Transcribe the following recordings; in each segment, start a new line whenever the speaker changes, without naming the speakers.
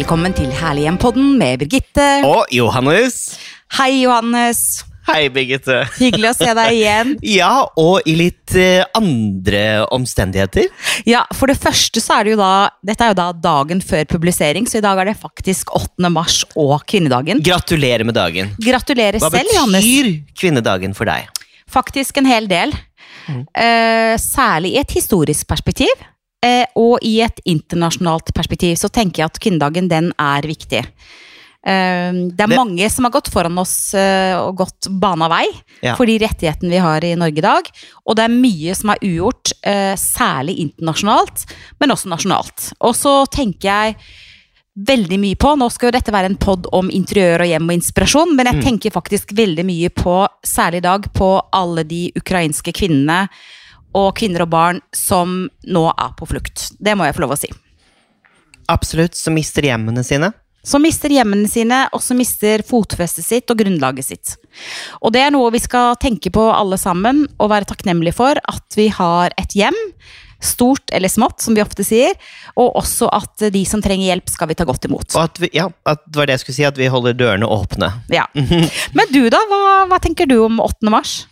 Velkommen til Herlig hjem-podden med Birgitte.
Og Johannes.
Hei, Johannes.
Hei, Birgitte.
Hyggelig å se deg igjen.
Ja, og i litt eh, andre omstendigheter.
Ja, For det første så er det jo da Dette er jo da dagen før publisering, så i dag er det faktisk 8. mars og kvinnedagen.
Gratulerer med dagen.
Gratulerer
Hva
selv, Johannes.
Hva betyr kvinnedagen for deg?
Faktisk en hel del. Eh, særlig i et historisk perspektiv. Eh, og i et internasjonalt perspektiv så tenker jeg at kvinnedagen den er viktig. Eh, det er
Det-
mange som har gått foran oss eh, og gått bana vei
Ja.
for de rettighetene vi har i Norge i dag. Og det er mye som er ugjort, eh, særlig internasjonalt, men også nasjonalt. Og så tenker jeg veldig mye på Nå skal jo dette være en pod om interiør og hjem og inspirasjon, men jeg tenker faktisk veldig mye på, særlig i dag, på alle de ukrainske kvinnene og kvinner og barn som nå er på flukt. Det må jeg få lov å si.
Absolutt, som mister hjemmene sine.
Som mister hjemmene sine, og som mister fotfestet sitt og grunnlaget sitt. Og det er noe vi skal tenke på alle sammen, og være takknemlige for at vi har et hjem. Stort eller smått, som vi ofte sier. Og også at de som trenger hjelp, skal vi ta godt imot.
Og at vi, ja, at det var det jeg skulle si, at vi holder dørene åpne.
Ja. Men du, da? Hva, hva tenker du om 8. mars?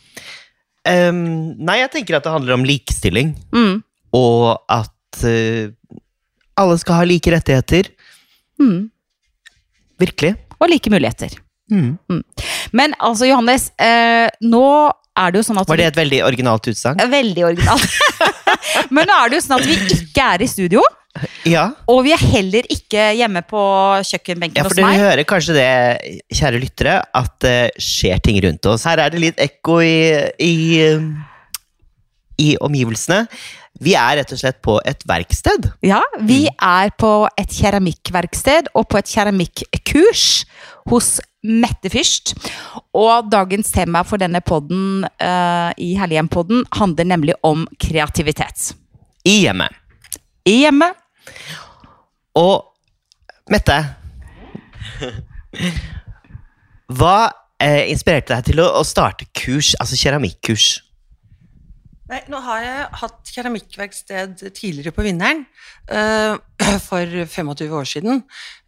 Ehm, nei, jeg tenker at det handler om likestilling.
Mm.
Og at uh, alle skal ha like rettigheter.
Mm.
Virkelig.
Og like muligheter.
Mm.
Men altså, Johannes, eh, nå er det jo sånn at
Var det et veldig originalt utsagn?
Veldig originalt. Men nå er det jo sånn at vi ikke er i studio,
Ja.
og vi er heller ikke hjemme på kjøkkenbenken
Ja, for dere hører kanskje det, kjære lyttere, at det skjer ting rundt oss. Her er det litt ekko i, i, i omgivelsene. Vi er rett og slett på et verksted.
Ja, vi er på et keramikkverksted og på et keramikkurs hos Mette Fyrst. Og dagens tema for denne podden uh, i Herlighjem-podden handler nemlig om kreativitet.
I hjemmet.
I hjemme.
Og Mette Hva eh, inspirerte deg til å, å starte kurs, altså keramikkurs?
Nei, nå har jeg hatt keramikkverksted tidligere på Vinneren, eh, for 25 år siden.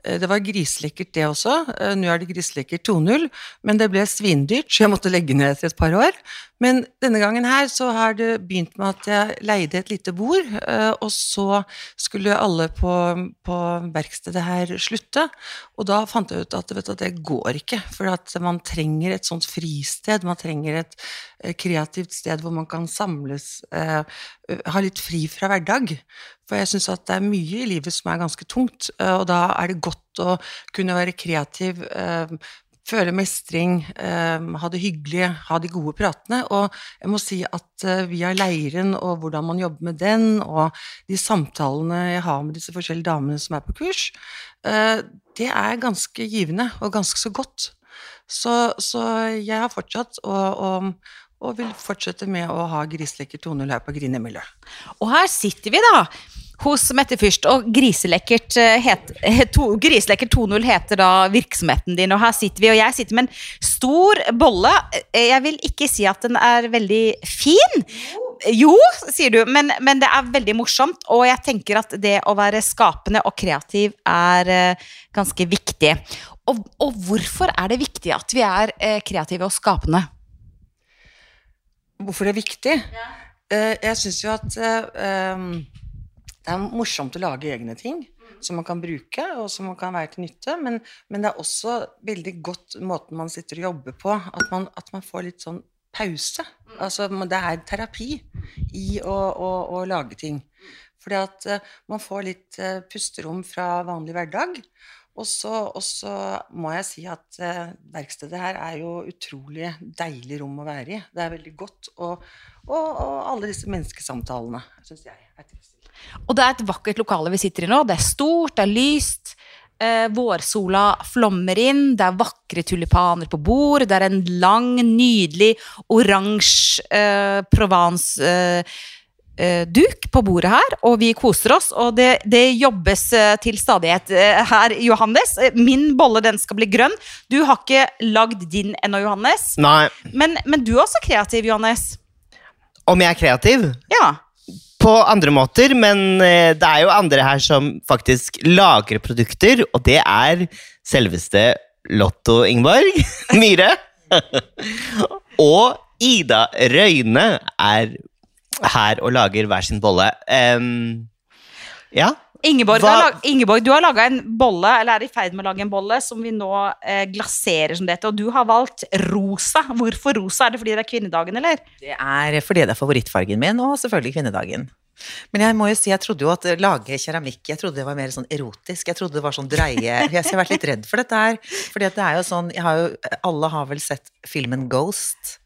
Eh, Det var grislekkert det også. Eh, Nå er det grislekkert 2.0, men det ble svindyrt, så jeg måtte legge ned etter et par år. Men denne gangen her så har det begynt med at jeg leide et lite bord, eh, og så skulle alle på, på verkstedet her slutte. Og da fant jeg ut at du, det går ikke, for at man trenger et sånt fristed. Man trenger et kreativt sted hvor man kan samles, ha litt fri fra hverdag. For jeg syns at det er mye i livet som er ganske tungt, eh, og da er det godt å kunne være kreativ. Eh, Føle mestring, eh, ha det hyggelig, ha de gode pratene. Og jeg må si at via leiren og hvordan man jobber med den, og de samtalene jeg har med disse forskjellige damene som er på kurs, det er ganske givende og ganske så godt. Så, så jeg har fortsatt å, og, og vil fortsette med å ha Griselekker 2.0 her på Grinemiljø.
Og her sitter vi da hos Mette Fyrst, og Griselekkert eh, to- Griselekkert 2.0 heter da virksomheten din, og her sitter vi, og jeg sitter med en stor bolle. Eh, Jeg vil ikke si at den er veldig fin. Jo, sier du, men, men det er veldig morsomt, og jeg tenker at det å være skapende og kreativ er eh, ganske viktig. Og, og hvorfor er det viktig at vi er eh, kreative og skapende?
Hvorfor det er viktig? Ja. Jeg syns jo at eh, um, det er morsomt å lage egne ting som man kan bruke, og som man kan være til nytte, men, men det er også veldig godt måten man sitter og jobber på, at man, at man får litt sånn pause. Altså, det er terapi i å, å, å lage ting. Fordi at eh, man får litt eh, pusterom fra vanlig hverdag. Og så, må jeg si at eh, verkstedet her er jo utrolig deilig rom å være i. Det er veldig godt. Og, og, og alle disse menneskesamtalene syns jeg er trivsel.
Og det er et vakkert lokale vi sitter i nå. Det er stort, det er lyst. Eh, vårsola flommer inn, det er vakre tulipaner på bord. Det er en lang, nydelig oransje eh, Provence eh, duk på bordet her, og vi koser oss. Og det, det jobbes eh, til stadighet eh, her, Johannes. Eh, Min bolle den skal bli grønn. Du har ikke lagd din ennå, Johannes.
Nei.
Men, men du er også kreativ, Johannes.
Om jeg er kreativ?
Ja.
på andre måter, men eh, det er jo andre her som faktisk lager produkter, og det er selveste Lotto Ingborg Myhre. og Ida Røyne er her og lager hver sin bolle. Um, ja.
Ingeborg, lag, Ingeborg, du har laga en bolle, eller er i ferd med å lage en bolle, som vi nå eh, glaserer som dette. Og du har valgt rosa. Hvorfor rosa? Er det fordi det er kvinnedagen, eller?
Det er fordi det er favorittfargen min, og selvfølgelig kvinnedagen. Men jeg må jo si, jeg trodde jo at lage keramikk Jeg trodde det var mer sånn erotisk. Jeg trodde det var sånn dreie Jeg har vært litt redd for dette her. Fordi det er jo sånn jeg har jo, Alle har vel sett filmen Ghost?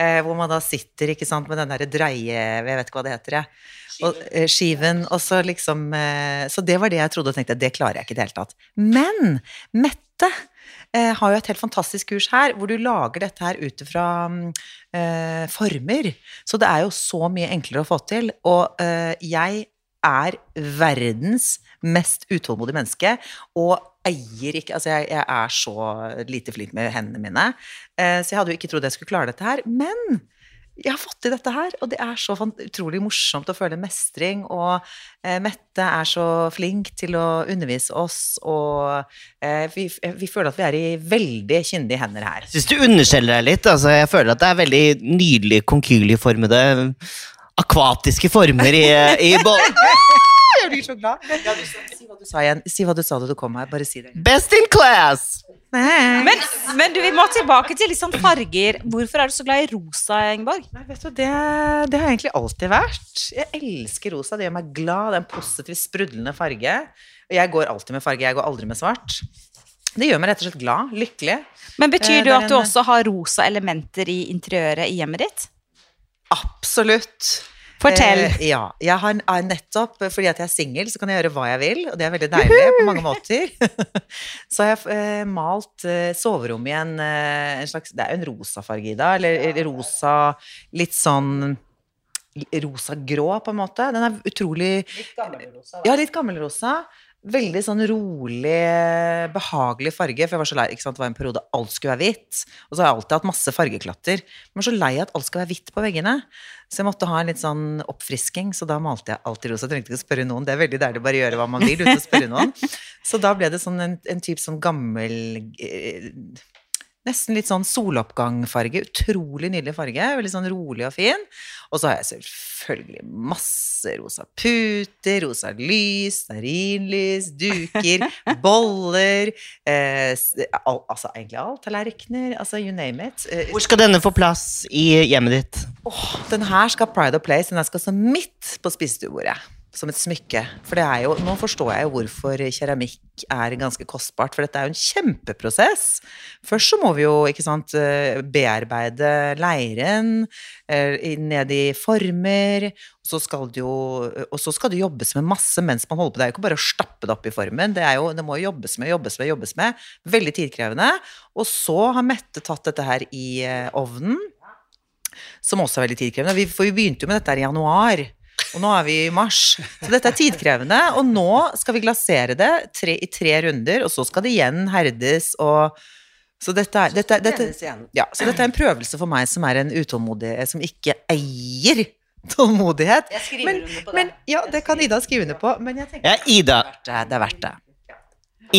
Eh, hvor man da sitter ikke sant, med den derre dreie Jeg vet ikke hva det heter, jeg. Og, eh, skiven. Og så liksom eh, Så det var det jeg trodde og tenkte. Det klarer jeg ikke i det hele tatt. Men Mette eh, har jo et helt fantastisk kurs her, hvor du lager dette her ut ifra mm, eh, former. Så det er jo så mye enklere å få til. Og eh, jeg er verdens mest utålmodige menneske, og eier ikke Altså, jeg, jeg er så lite flink med hendene mine, eh, så jeg hadde jo ikke trodd jeg skulle klare dette her. Men jeg har fått til dette her, og det er så utrolig morsomt å føle mestring. Og eh, Mette er så flink til å undervise oss, og eh, vi, vi føler at vi er i veldig kyndige hender her.
Syns du underskjeller deg litt. Altså, jeg føler at det er veldig nydelige, konkyliformede akvatiske former i, i.
Jeg blir så glad. Ja, du, si hva du sa igjen. Si hva du sa da du kom her. Bare si det.
Best in class!
Men, men du, vi må tilbake til litt sånn farger. Hvorfor er du så glad i rosa, Ingeborg?
Nei, vet du, det, det har jeg egentlig alltid vært. Jeg elsker rosa. Det gjør meg glad. Det er en positiv, sprudlende farge. Og jeg går alltid med farge. Jeg går aldri med svart. Det gjør meg rett og slett glad. Lykkelig.
Men Betyr
Eh,
det at du også har rosa elementer i interiøret i hjemmet ditt?
Absolutt.
Fortell.
Eh, ja. Jeg har nettopp fordi at jeg er singel, så kan jeg gjøre hva jeg vil, og det er veldig deilig på mange måter. så har jeg eh, malt eh, soverommet i en, eh, en slags Det er jo en rosa farge, Ida. Eller, eller rosa Litt sånn rosa-grå, på en måte. Den er utrolig Ja, litt gammelrosa. Veldig sånn rolig, behagelig farge. For jeg var så lei. ikke sant? Det var en periode alt skulle være hvitt. Og så har jeg alltid hatt masse fargeklatter. Jeg var så lei at alt skal være hvitt på veggene. Så jeg måtte ha en litt sånn oppfrisking, så da malte jeg alltid rosa. Jeg trengte ikke å spørre noen. Det er veldig deilig å bare gjøre hva man vil uten å spørre noen. Så da ble det sånn en, en type sånn gammel eh, Nesten litt sånn soloppgangfarge. Utrolig nydelig farge. Veldig sånn rolig og fin. Og så har jeg selvfølgelig masse rosa puter, rosa lys, stearinlys, duker, boller eh, al Altså egentlig alt. Tallerkener. Altså you name it. Eh,
Hvor skal denne få plass i hjemmet ditt?
Åh, den her skal Pride of Place. Den her skal stå midt på spisestuebordet. Som et smykke. For det er jo, nå forstår jeg jo hvorfor keramikk er ganske kostbart. For dette er jo en kjempeprosess. Først så må vi jo ikke sant, eh, bearbeide leiren eh, ned i former. Og så, skal det jo, og så skal det jobbes med masse mens man holder på. Det er jo ikke bare å stappe det opp i formen. Det, er jo, det må jo jobbes med, jobbes med, jobbes med. Veldig tidkrevende. Og så har Mette tatt dette her i eh, ovnen som også er veldig tidkrevende. For vi begynte jo med dette her i januar, og nå er vi i mars. Så dette er tidkrevende, og nå skal vi glasere det tre, i tre runder, og så skal det igjen herdes og så dette, er, dette, dette, ja, så dette er en prøvelse for meg som er en utålmodig Som ikke eier tålmodighet.
Jeg skriver
Men,
under på det.
men, ja, det kan Ida skrive under på, men jeg tenker
Ja, Ida.
det er verdt det. Det er verdt det.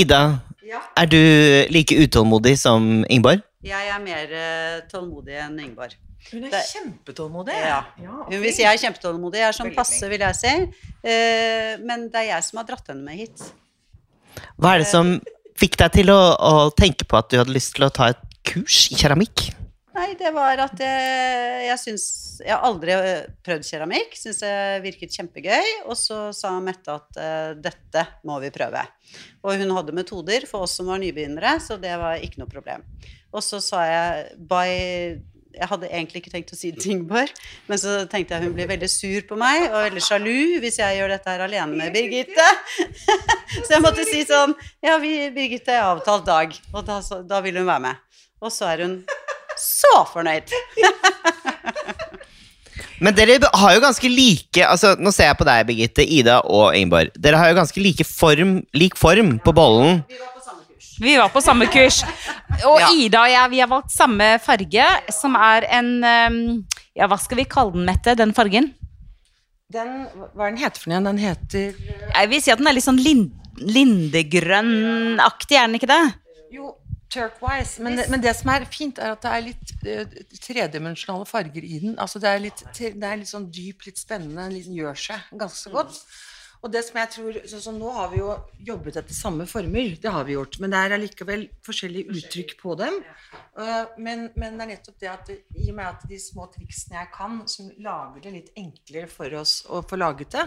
Ida, er du like utålmodig som Ingeborg?
Jeg er mer eh, tålmodig enn Ingeborg.
Hun er
Det-
kjempetålmodig.
Ja.
ja
Hun vil si jeg er kjempetålmodig. Jeg er sånn passe, vil jeg si. Eh, men det er jeg som har dratt henne med hit.
Hva er det som fikk deg til å, å tenke på at du hadde lyst til å ta et kurs i keramikk?
Nei, det var at jeg, jeg syns Jeg har aldri eh, prøvd keramikk. Syns det virket kjempegøy. Og så sa Mette at uh, dette må vi prøve. Og hun hadde metoder for oss som var nybegynnere, så det var ikke noe problem. Og så sa jeg by jeg hadde egentlig ikke tenkt å si det til Ingeborg, men så tenkte jeg hun blir veldig sur på meg og veldig sjalu hvis jeg gjør dette her alene med Birgitte. så jeg måtte si sånn Ja, vi, Birgitte er avtalt dag, og da, så- da vil hun være med. Og så er hun så fornøyd.
Men dere har jo ganske like altså Nå ser jeg på deg, Birgitte, Ida og Ingeborg. Dere har jo ganske like form, lik form på bollen.
Vi var på samme kurs. Og
Ja.
Ida og jeg vi har valgt samme farge, som er en Ja, hva skal vi kalle den, Mette? Den fargen?
Den, hva er den heter for noe? Den heter
Jeg vil si at den er litt sånn lind, lindegrønn-aktig, er den ikke det?
Jo, turquoise. Men, men det som er fint, er at det er litt uh, tredimensjonale farger i den. Altså det er litt, det er litt sånn dyp, litt spennende. En liten gjør seg ganske godt. godt. Og det som jeg tror, sånn som Nå har vi jo jobbet etter samme former, det har vi gjort. Men det er allikevel forskjellige uttrykk på dem. Uh, men, men det er nettopp det at i og med at de små triksene jeg kan, som lager det litt enklere for oss å få laget det,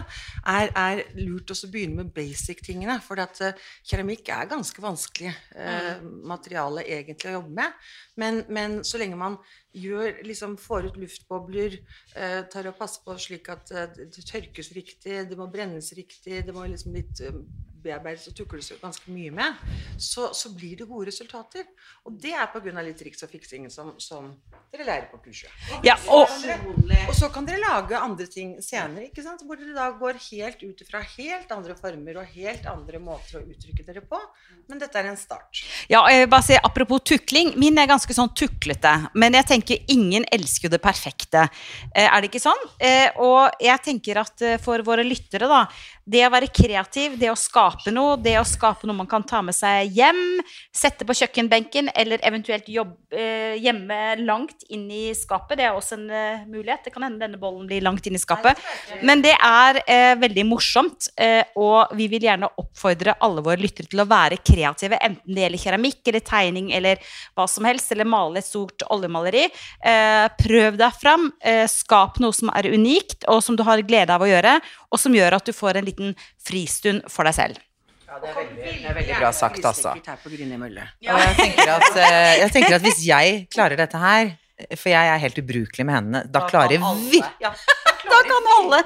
er, er lurt også å begynne med basic-tingene. For at uh, keramikk er ganske vanskelig uh, materiale egentlig å jobbe med. Men, men så lenge man gjør, liksom får ut luftbobler, eh, tar og passer på slik at eh, det tørkes riktig, det må brennes riktig, det må liksom litt eh, bearbeides og tukles ganske mye med, så, så, blir det gode resultater. Og det er pga. litt triks og fiksing som, som, dere lærer på kurset.
Ja, og,
og, så kan dere lage andre ting senere, ikke sant? hvor dere da går helt ut fra helt andre former og helt andre måter å uttrykke dere på. Men dette er en start.
Ja, jeg vil bare si, Apropos tukling, min er ganske sånn tuklete. Men jeg tenker ingen elsker jo det perfekte. Eh, er det ikke sånn? Eh, og jeg tenker at eh, for våre lyttere, da det å være kreativ, det å skape noe, det å skape noe man kan ta med seg hjem, sette på kjøkkenbenken, eller eventuelt jobbe eh, hjemme langt inn i skapet, det er også en uh, mulighet. Det kan hende denne bollen blir langt inn i skapet. Men det er eh, veldig morsomt, eh, og vi vil gjerne oppfordre alle våre lyttere til å være kreative, enten det gjelder keramikk eller tegning eller hva som helst, eller male et stort oljemaleri. Eh, prøv deg fram. Eh, skap noe som er unikt, og som du har glede av å gjøre, og som gjør at du får en liten fristund for deg selv.
Ja, det er veldig, det er veldig bra sagt, altså. Og jeg tenker, at, eh, jeg tenker at hvis jeg klarer dette her, for jeg er helt ubrukelig med hendene, da klarer vi
Da kan alle!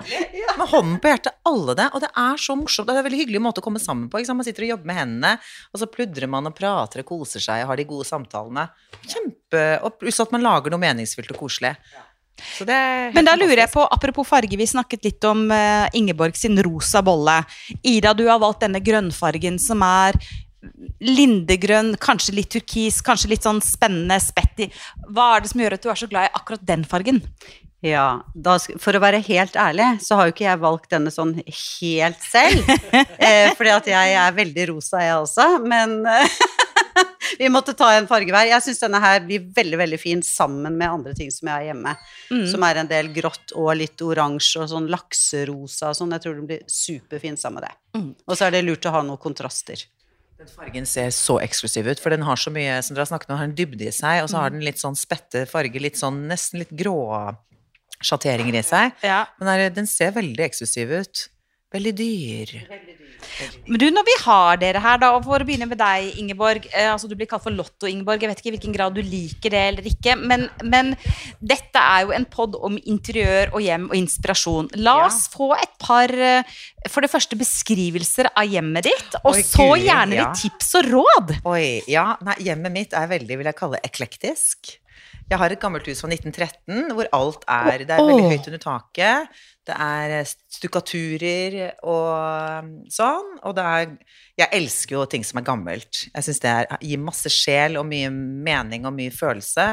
Med hånden på hjertet, alle det. Og det er så morsomt. Det er en veldig hyggelig måte å komme sammen på. Man sitter og jobber med hendene, og så pludrer man og prater og koser seg og har de gode samtalene. Kjempe, og Pluss at man lager noe meningsfylt og koselig.
Men da lurer jeg på, apropos farge, vi snakket litt om uh, Ingeborg sin rosa bolle. Ida, du har valgt denne grønnfargen som er lindegrønn, kanskje litt turkis, kanskje litt sånn spennende spett i. Hva er det som gjør at du er så glad i akkurat den fargen?
Ja, da, For å være helt ærlig, så har jo ikke jeg valgt denne sånn helt selv. eh, fordi at jeg er veldig rosa, jeg også. Men vi måtte ta en farge hver. Jeg syns denne her blir veldig veldig fin sammen med andre ting som jeg har hjemme. Mm. Som er en del grått og litt oransje og sånn lakserosa og sånn. Jeg tror den blir superfin sammen med det. Mm. Og så er det lurt å ha noen kontraster.
Den fargen ser så eksklusiv ut, for den har så mye som dere har snakket om, har en dybde i seg, og så har mm. den litt sånn spette farge, litt sånn nesten litt grå sjatteringer i seg.
Ja.
Men den ser veldig eksklusiv ut. Veldig dyr.
Men du, når vi har dere her, da, og for å begynne med deg, Ingeborg. Eh, altså Du blir kalt for Lotto-Ingeborg. Jeg vet ikke i hvilken grad du liker det eller ikke. Men, men dette er jo en pod om interiør og hjem og inspirasjon. La oss få et par eh, For det første beskrivelser av hjemmet ditt, og Oi, så Gud, gjerne ja. litt tips og råd.
Oi, ja. Nei, hjemmet mitt er veldig, vil jeg kalle, eklektisk. Jeg har et gammelt hus fra 1913 hvor alt er Det er veldig høyt under taket. Det er eh, stukkaturer og um, sånn. Og det er Jeg elsker jo ting som er gammelt. Jeg syns det er, gir masse sjel og mye mening og mye følelse.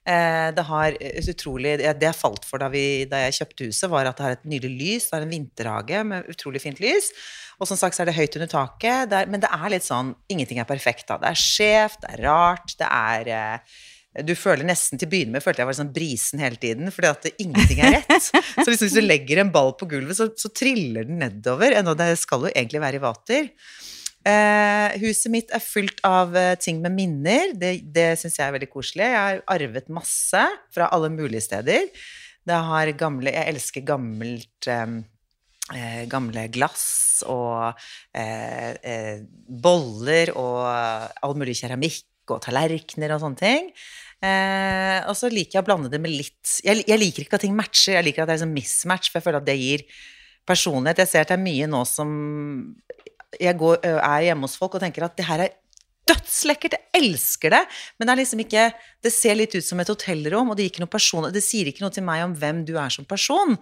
Eh, det har utrolig Det jeg falt for da, vi, da jeg kjøpte huset, var at det har et nydelig lys. Det har en vinterhage med utrolig fint lys. Og som sagt så er det høyt under taket. Det er, men det er litt sånn Ingenting er perfekt da. Det er skjevt, det er rart, det er eh, du føler nesten Til å begynne med følte jeg var sånn brisen hele tiden, fordi at ingenting er rett. Så liksom hvis du legger en ball på gulvet, så, så triller den nedover. Ennå det skal jo egentlig være i vater. Eh, huset mitt er fylt av uh, ting med minner. Det, det syns jeg er veldig koselig. Jeg har arvet masse fra alle mulige steder. Det har gamle Jeg elsker gammelt eh, eh gamle glass og eh, boller og all mulig keramikk og tallerkener og sånne ting. Eh, og så liker jeg å blande det med litt jeg, jeg, liker ikke at ting matcher, jeg liker at det er sånn mismatch, for jeg føler at det gir personlighet. Jeg ser at det er mye nå som Jeg går, er hjemme hos folk og tenker at det her er dødslekkert, jeg elsker det, men det er liksom ikke Det ser litt ut som et hotellrom, og det, person, det, sier ikke noe til meg om hvem du er som person.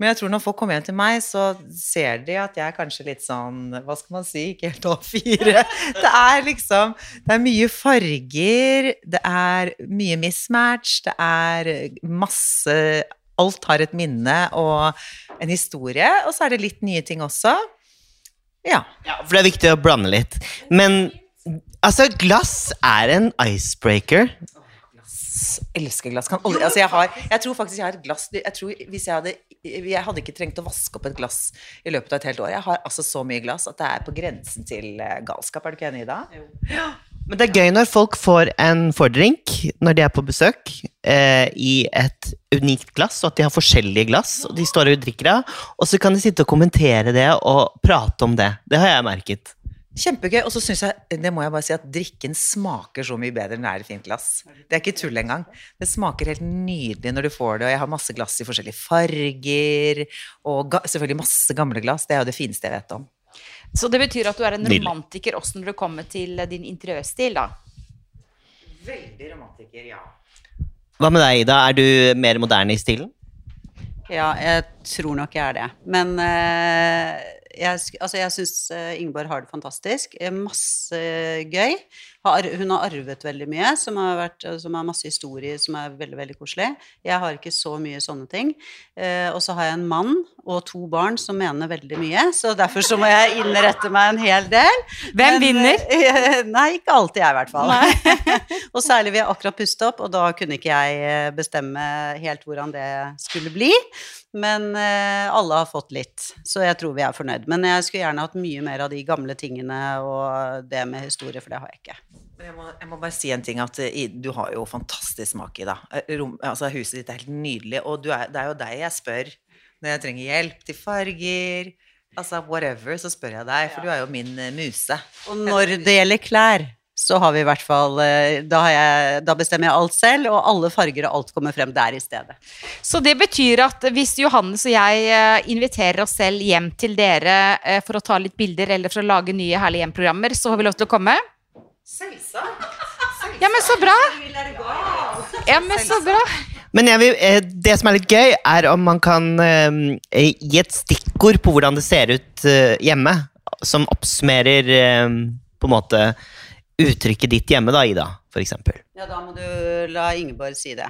Men jeg tror når folk kommer hjem til meg, så ser de at jeg er kanskje litt sånn Hva skal man si? Ikke helt A4. Det er liksom Det er mye farger, det er mye mismatch, det er masse alt har et minne og en historie, og så er det litt nye ting også. Ja.
Ja, for det er viktig å blande litt. Men altså, glass er en icebreaker.
elsker glass. Kan aldri, altså jeg, har, jeg tror faktisk jeg har et glass jeg tror hvis jeg, hadde, jeg hadde ikke trengt å vaske opp et glass i løpet av et helt år. Jeg har altså så mye glass at det er på grensen til eh, galskap. Er du ikke enig, i Ida?
Men det er gøy når folk får en fordrink når de er på besøk, eh, i et unikt glass, og at de har forskjellige glass, og de står og drikker av, og så kan de sitte og kommentere det og prate om det. Det har jeg merket.
Kjempegøy. Og så syns jeg, det må jeg bare si, at drikken smaker så mye bedre når det er i fint glass. Det er ikke tull engang. Det smaker helt nydelig når du får det, og jeg har masse glass i forskjellige farger, og ga, selvfølgelig masse gamle glass. Det er jo det fineste jeg vet om.
Så det betyr at du er en romantiker også når det kommer til din interiørstil, da.
Veldig romantiker, ja.
Hva med deg, Ida? Er du mer moderne i stilen?
Ja, jeg tror nok jeg er det. Men eh, jeg, altså jeg syns Ingeborg har det fantastisk. Eh, Masse gøy. Har, hun har arvet veldig mye, som har, vært, som har masse historier som er veldig veldig koselig. Jeg har ikke så mye sånne ting. Eh, og så har jeg en mann og to barn som mener veldig mye, så derfor så må jeg innrette meg en hel del.
Hvem
Men,
vinner?
eh, nei, ikke alltid jeg, i hvert fall. og særlig vi har akkurat pustet opp, og da kunne ikke jeg eh, bestemme helt hvordan det skulle bli. Men eh, alle har fått litt, så jeg tror vi er fornøyd. Men jeg skulle gjerne hatt mye mer av de gamle tingene og det med historie, for det har jeg ikke.
Jeg må, jeg må bare si en ting, at eh, du har jo fantastisk smak i, da. Eh, altså, huset ditt er helt nydelig, og du er, det er jo deg jeg spør når jeg trenger hjelp til farger. Altså whatever, så spør jeg deg, for du er jo min eh, muse.
Og når det gjelder klær, så har vi i hvert fall da, har jeg, da bestemmer jeg alt selv, og alle farger og alt kommer frem der i stedet.
Så det betyr at hvis Johannes og jeg inviterer oss selv hjem til dere for å ta litt bilder eller for å lage nye herlige hjemprogrammer, så har vi lov til å komme?
Selvsagt.
Ja, men så bra! Ja, men så bra.
Men jeg vil, eh, det som er litt gøy, er om man kan eh, gi et stikkord på hvordan det ser ut eh, hjemme, som oppsummerer på en måte uttrykket ditt hjemme, da, Ida, eksempel.
Ja, da må du la Ingeborg si det.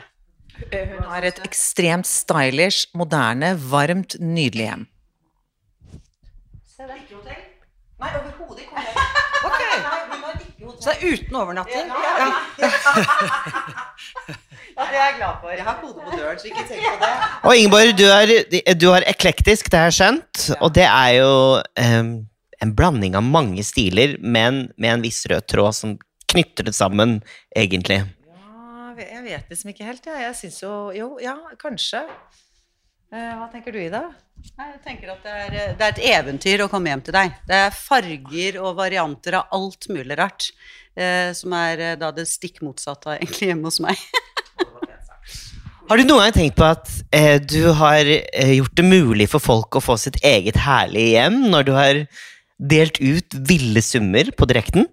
Hun har et ekstremt stylish, moderne, varmt, nydelig hjem. Nei, overhodet ikke.
Så det er uten overnatting?
Det er jeg glad for. Jeg har kode på døren, så ikke tenk på det.
Og Ingeborg, du er, du er eklektisk, det har jeg skjønt, og det er jo um, en blanding av mange stiler, men med en viss rød tråd som knytter det sammen, egentlig.
Ja, jeg vet liksom ikke helt, jeg. Jeg syns jo Jo, ja, kanskje. Eh, Hva tenker du, Ida?
Jeg tenker at det er, eh, det er et eventyr å komme hjem til deg. Det er farger og varianter av alt mulig rart. Eh, som er eh, da det stikk motsatte av egentlig hjemme hos meg.
Har du noen gang tenkt på at eh, du har eh, gjort det mulig for folk å få sitt eget herlige hjem, når du har delt ut ville summer på direkten?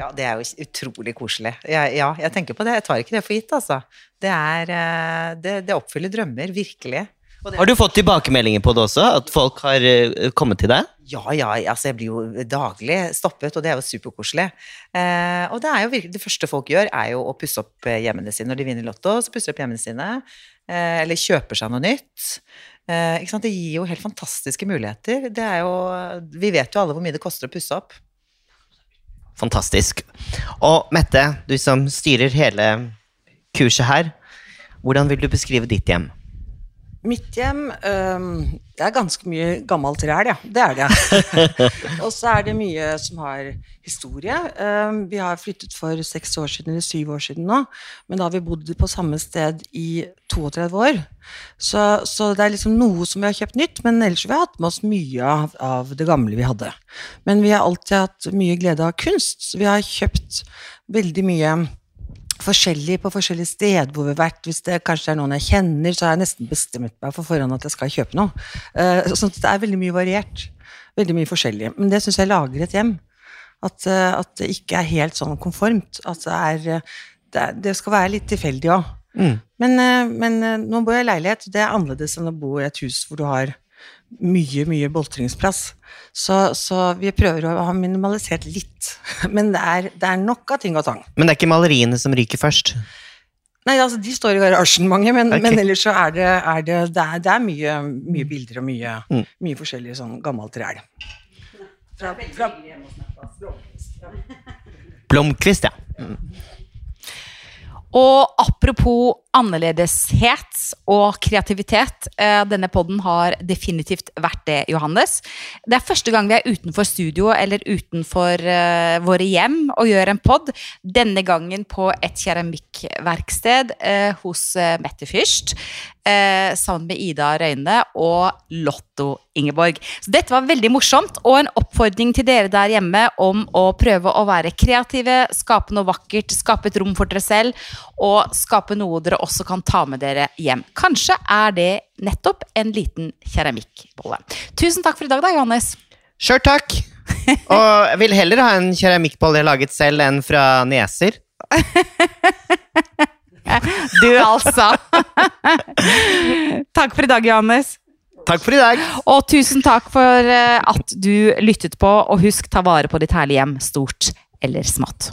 Ja, det er jo utrolig koselig. Jeg, ja, jeg tenker på det. Jeg tar ikke det for gitt, altså. Det er eh, Det, det oppfyller drømmer, virkelig.
Har du fått tilbakemeldinger på det også? At folk har eh, kommet til deg?
Ja, ja, altså jeg blir jo daglig stoppet, og det er jo superkoselig. Eh, og det er jo virkelig, det første folk gjør, er jo å pusse opp eh, hjemmene sine. Når de vinner Lotto, så pusser de opp hjemmene sine. Eh, eller kjøper seg noe nytt. Eh? Det gir jo helt fantastiske muligheter. Det er jo, vi vet jo alle hvor mye det koster å pusse opp.
Fantastisk. Og Mette, du som styrer hele kurset her, hvordan vil du beskrive ditt hjem?
Mitt hjem Det er ganske mye gammelt ræl, ja. Det er det. og så er det mye som har historie. Vi har flyttet for seks år siden, eller syv år siden nå. Men da har vi bodd på samme sted i 32 år. Så, så det er liksom noe som vi har kjøpt nytt, men ellers har vi hatt med oss mye av, av det gamle vi hadde. Men vi har alltid hatt mye glede av kunst. Så vi har kjøpt veldig mye forskjellig på forskjellige steder hvor vi har vært. Hvis det kanskje er noen jeg kjenner, så har jeg nesten bestemt meg for forhånd at jeg skal kjøpe noe. Sånn Så det er veldig mye variert. Veldig mye forskjellig. Men det syns jeg lager et hjem. At, eh, at det ikke er helt sånn konformt. At det er eh, Det, det skal være litt tilfeldig òg.
Mm.
Men, eh, men eh, nå bor jeg i leilighet. Det er annerledes enn å bo i et hus hvor du har mye, mye boltringsplass. Så, så vi prøver å ha minimalisert litt. Men det er, det er nok av ting og tang.
Men det er ikke maleriene som ryker først.
Nei, altså de står i garasjen, mange, men,
okay.
men ellers så er det, er det, det, er, det er mye, mye bilder og mye,
Mm.
mye forskjellig sånn gammelt ræl. Fra, fra,
Blomkvist, ja.
Og apropos annerledeshet og kreativitet, eh, denne podden har definitivt vært det, Johannes. Det er første gang vi er utenfor studio eller utenfor eh, våre hjem og gjør en pod. Denne gangen på et keramikkverksted eh, hos Mette Fyrst. Eh, sammen med Ida Røyne og Lotto Ingeborg. Så dette var veldig morsomt, og en oppfordring til dere der hjemme om å prøve å være kreative, skape noe vakkert, skape et rom for dere selv, og skape noe dere også kan ta med dere hjem. Kanskje er det nettopp en liten keramikkbolle. Tusen takk for i dag, da, Johannes.
Sjøl takk. Og jeg vil heller ha en keramikkbolle jeg laget selv, enn fra neser.
Du, altså. takk for i dag, Johannes.
Takk for i dag.
Og tusen takk for eh, at du lyttet på, og husk ta vare på ditt herlige hjem, stort eller smått.